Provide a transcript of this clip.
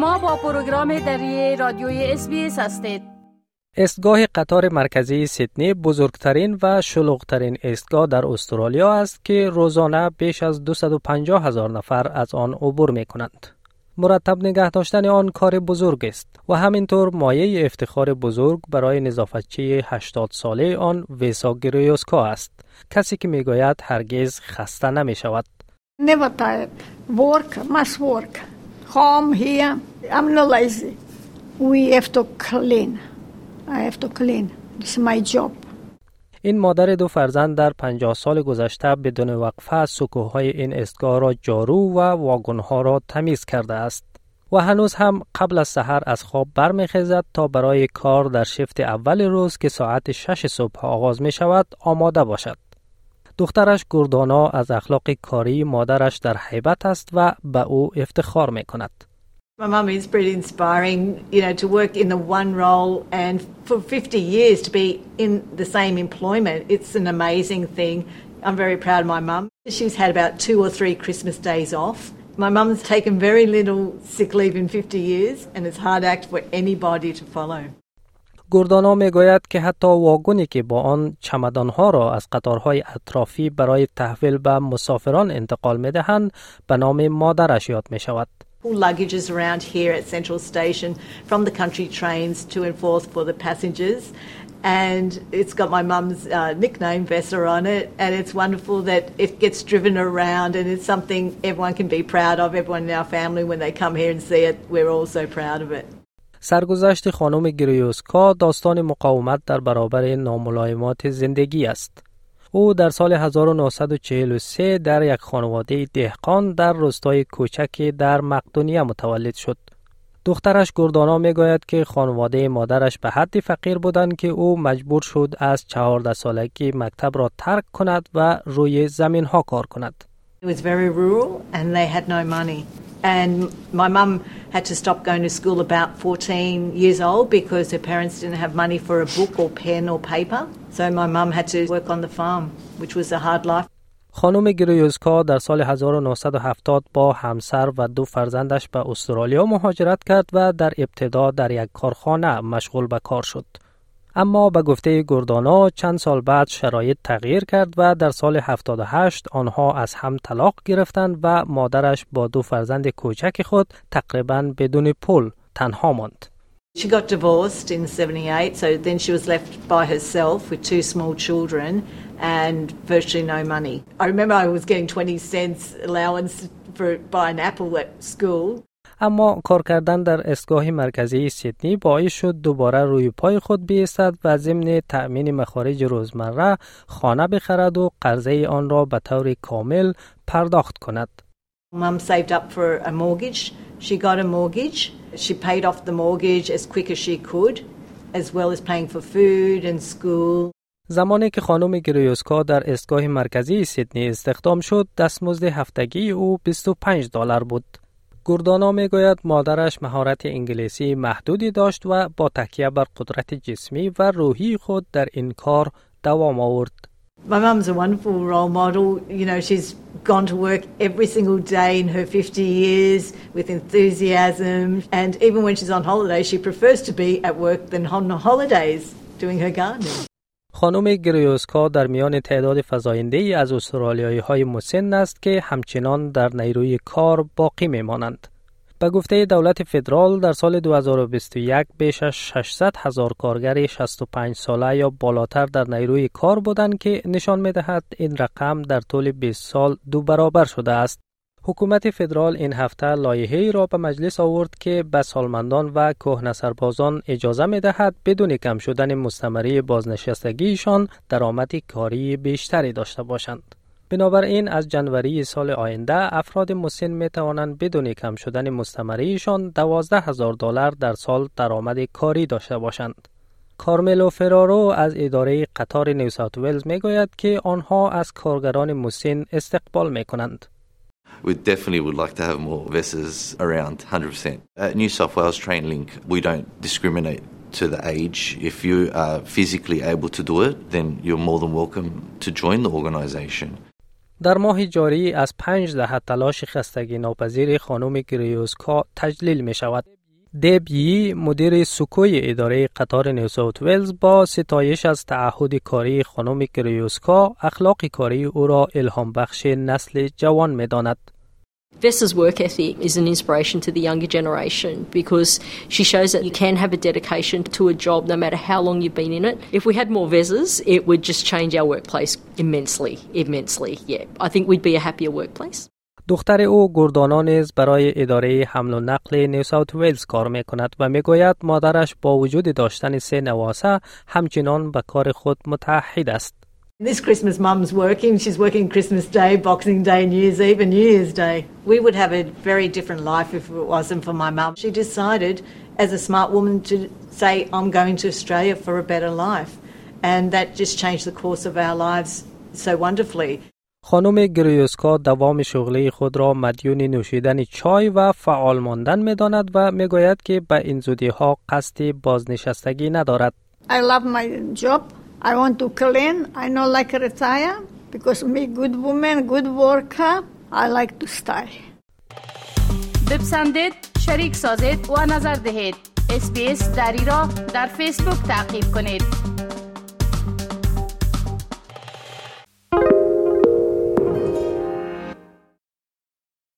شما با پروگرام دری رادیوی اس هستید استگاه قطار مرکزی سیدنی بزرگترین و شلوغترین استگاه در استرالیا است که روزانه بیش از 250 هزار نفر از آن عبور می کنند. مرتب نگه داشتن آن کار بزرگ است و همینطور مایه افتخار بزرگ برای نظافتچی 80 ساله آن ویسا گریوسکا است کسی که می‌گوید هرگز خسته نمی شود Never tired. Work, must work. Home, here. I'm not lazy. We have to clean. I have to clean. It's my job. این مادر دو فرزند در 50 سال گذشته بدون وقفه سکوهای این استگاه را جارو و واگنها را تمیز کرده است و هنوز هم قبل از سحر از خواب برمیخیزد تا برای کار در شفت اول روز که ساعت 6 صبح آغاز می شود آماده باشد. دخترش گردانا از اخلاق کاری مادرش در حیبت است و به او افتخار می کند. My mum is pretty inspiring, you know, to work in the one role and for 50 years to be in the same employment. It's an amazing thing. I'm very proud of my mum. She's had about two or three Christmas days off. My mum's taken very little sick leave in 50 years and it's hard act for anybody to follow. گردانا می گوید که حتی واگونی که با آن چمدانها را از قطارهای اطرافی برای تحویل به مسافران انتقال می دهند به نام مادرش یاد می شود. Luggages around here at Central Station from the country trains to and forth for the passengers. And it's got my mum's uh, nickname, Vessa, on it. And it's wonderful that it gets driven around and it's something everyone can be proud of. Everyone in our family, when they come here and see it, we're all so proud of it. سرگذشت خانم گریوسکا داستان مقاومت در برابر ناملایمات زندگی است. او در سال 1943 در یک خانواده دهقان در روستای کوچک در مقدونیه متولد شد. دخترش گردانا می گوید که خانواده مادرش به حدی فقیر بودند که او مجبور شد از 14 سالگی مکتب را ترک کند و روی زمین ها کار کند. It was very rural and they had no money. And my mum had to stop going to school about 14 years old because her parents didn't have money for a book or pen or paper. So my mum had to work on the farm, which was a hard life. خانم گریوزکا در سال 1970 با همسر و دو فرزندش به استرالیا مهاجرت کرد و در ابتدا در یک کارخانه مشغول به کار شد. اما به گفته گردانا چند سال بعد شرایط تغییر کرد و در سال 78 آنها از هم طلاق گرفتند و مادرش با دو فرزند کوچک خود تقریبا بدون پول تنها ماند. She got divorced in 78, so then she was left by herself with two small children and virtually no money. I remember I was getting 20 cents allowance for buy an apple at school. اما کار کردن در اسگاه مرکزی سیدنی باعث شد دوباره روی پای خود بیستد و ضمن تأمین مخارج روزمره خانه بخرد و قرضه آن را به طور کامل پرداخت کند. Mum saved up for a mortgage. She got a mortgage. She paid off the mortgage as quick as she could, as well as paying for food and school. زمانی که خانم گریوسکا در اسگاه مرکزی سیدنی استخدام شد، دستمزد هفتگی او 25 دلار بود. گردانا می گوید مادرش مهارت انگلیسی محدودی داشت و با تکیه بر قدرت جسمی و روحی خود در این کار دوام آورد. My mum's a wonderful role model. You know, she's gone to work every single day in her 50 years with enthusiasm. And even when she's on holiday, she prefers to be at work than on holidays doing her gardening. خانم گریوسکا در میان تعداد فزاینده ای از استرالیایی های مسن است که همچنان در نیروی کار باقی میمانند. به گفته دولت فدرال در سال 2021 بیش از 600 هزار کارگر 65 ساله یا بالاتر در نیروی کار بودند که نشان می دهد این رقم در طول 20 سال دو برابر شده است. حکومت فدرال این هفته لایحه‌ای را به مجلس آورد که به سالمندان و کهنه سربازان اجازه می دهد بدون کم شدن مستمری بازنشستگیشان درآمد کاری بیشتری داشته باشند. بنابراین از جنوری سال آینده افراد مسن می توانند بدون کم شدن مستمریشان دوازده هزار دلار در سال درآمد کاری داشته باشند. کارملو فرارو از اداره قطار نیو ساوت ولز می گوید که آنها از کارگران مسن استقبال می کنند. We definitely would like to have more vessels around 100%. At New South Wales Train Link, we don't discriminate to the age. If you are physically able to do it, then you're more than welcome to join the organisation. در ماه جاری از پنج دهه تلاش خستگی ناپذیر خانم گریوسکا تجلیل می شود. دبی مدیر سکوی اداره قطار نیو ساوت ویلز با ستایش از تعهد کاری خانم گریوسکا اخلاق کاری او را الهام بخش نسل جوان می داند. Vessa's work ethic is an inspiration to the younger generation because she shows that you can have a dedication to a job no matter how long you've been in it. If we had more Vessas, it would just change our workplace immensely, immensely. Yeah, I think we'd be a happier workplace. دختر او گردانا نیز برای اداره حمل و نقل نیو ساوت ویلز کار می کند و می گوید مادرش با وجود داشتن سه نواسه همچنان به کار خود متحد است. This Christmas, Mum's working. She's working Christmas Day, Boxing Day, New Year's Eve, and New Year's Day. We would have a very different life if it wasn't for my mum. She decided, as a smart woman, to say, I'm going to Australia for a better life. And that just changed the course of our lives so wonderfully. خانم گریوسکا دوام شغلی خود را مدیون نوشیدن چای و فعال ماندن می داند و می گوید که به این زودی ها قصد بازنشستگی ندارد. I love my job. I want to clean. I not like retire because me good woman, good worker. I like to stay. بپسندید، شریک سازید و نظر دهید. اسپیس دری را در فیسبوک تعقیب کنید.